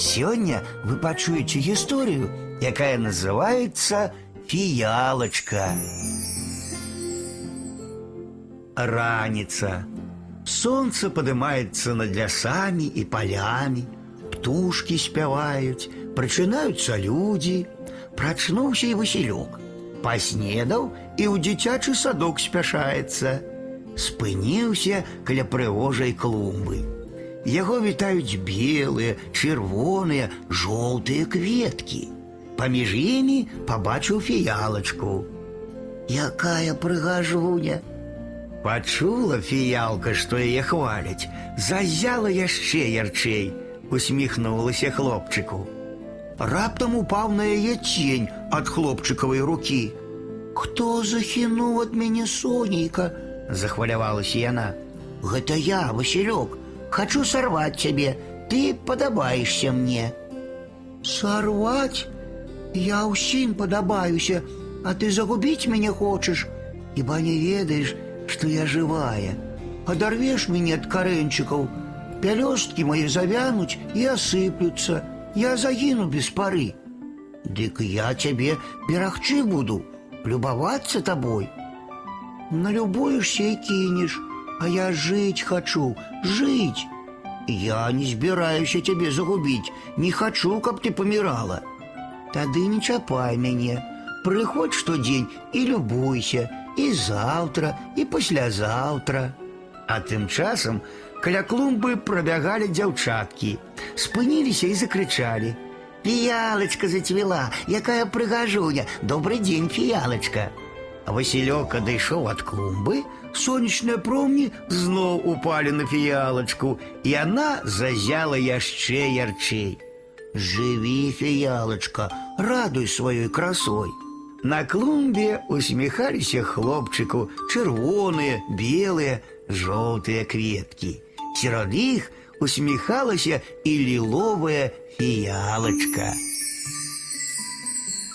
Сегодня вы пачуеце гісторыю, якая называется «Фіялочка». Раніца. Солнце поднимается над лясами и полями, птушки спяваюць, прачынаюцца людзі. Прачнуўся і Васілёк. Паснедаў і ў дзіцячы садок спяшаецца. Спыніўся каля прыгожай клумбы. Яго вітаюць белыя, чырвоныя, жоўтыя кветкі. Паміж імі пабачыў фіялачку. Якая прыгажуня! Пачула фіялка, што яе хваляць, зазяла яшчэ ярчэй, усміхнулася хлопчыку. Раптам упаў на яе цень ад хлопчыкавай рукі. Хто захінуў ад мяне сонейка? захвалявалася яна. Гэта я, Васілёк, хачу сарваць цябе, ты падабаешся мне. Сарваць? Я ўсім падабаюся, а ты загубіць мяне хочаш, Хіба не ведаеш, што я жывая. Адарвеш мяне ад карэнчыкаў, пялёсткі мае завянуць і асыплюцца. Я загіну без пары. Дык я цябе берагчы буду, любавацца табой. Налюбуешься і кінеш, а я жыць хачу, жыць. Я не збіраюся цябе загубіць, не хачу, каб ты памірала. Тады не чапай мяне. Прыходь штодзень і любуйся, і заўтра, і паслязаўтра. А тым часам каля клумбы прабягалі дзяўчаткі, спыніліся і закрычалі: « Фіялачка зацвела, якая прыгажуня, добрый дзень, фіялачка. А Васілёк адышоў ад клумбы, сонечныя промні зноў упалі на фіялачку, і яна зазяла яшчэ ярчэй. Жыві, фіялачка, радуй сваёй красой. На клумбе усміхаліся хлопчыку чырвоныя, белыя, жоўтыя кветкі. Сярод іх усміхалася і ліловая фіялачка.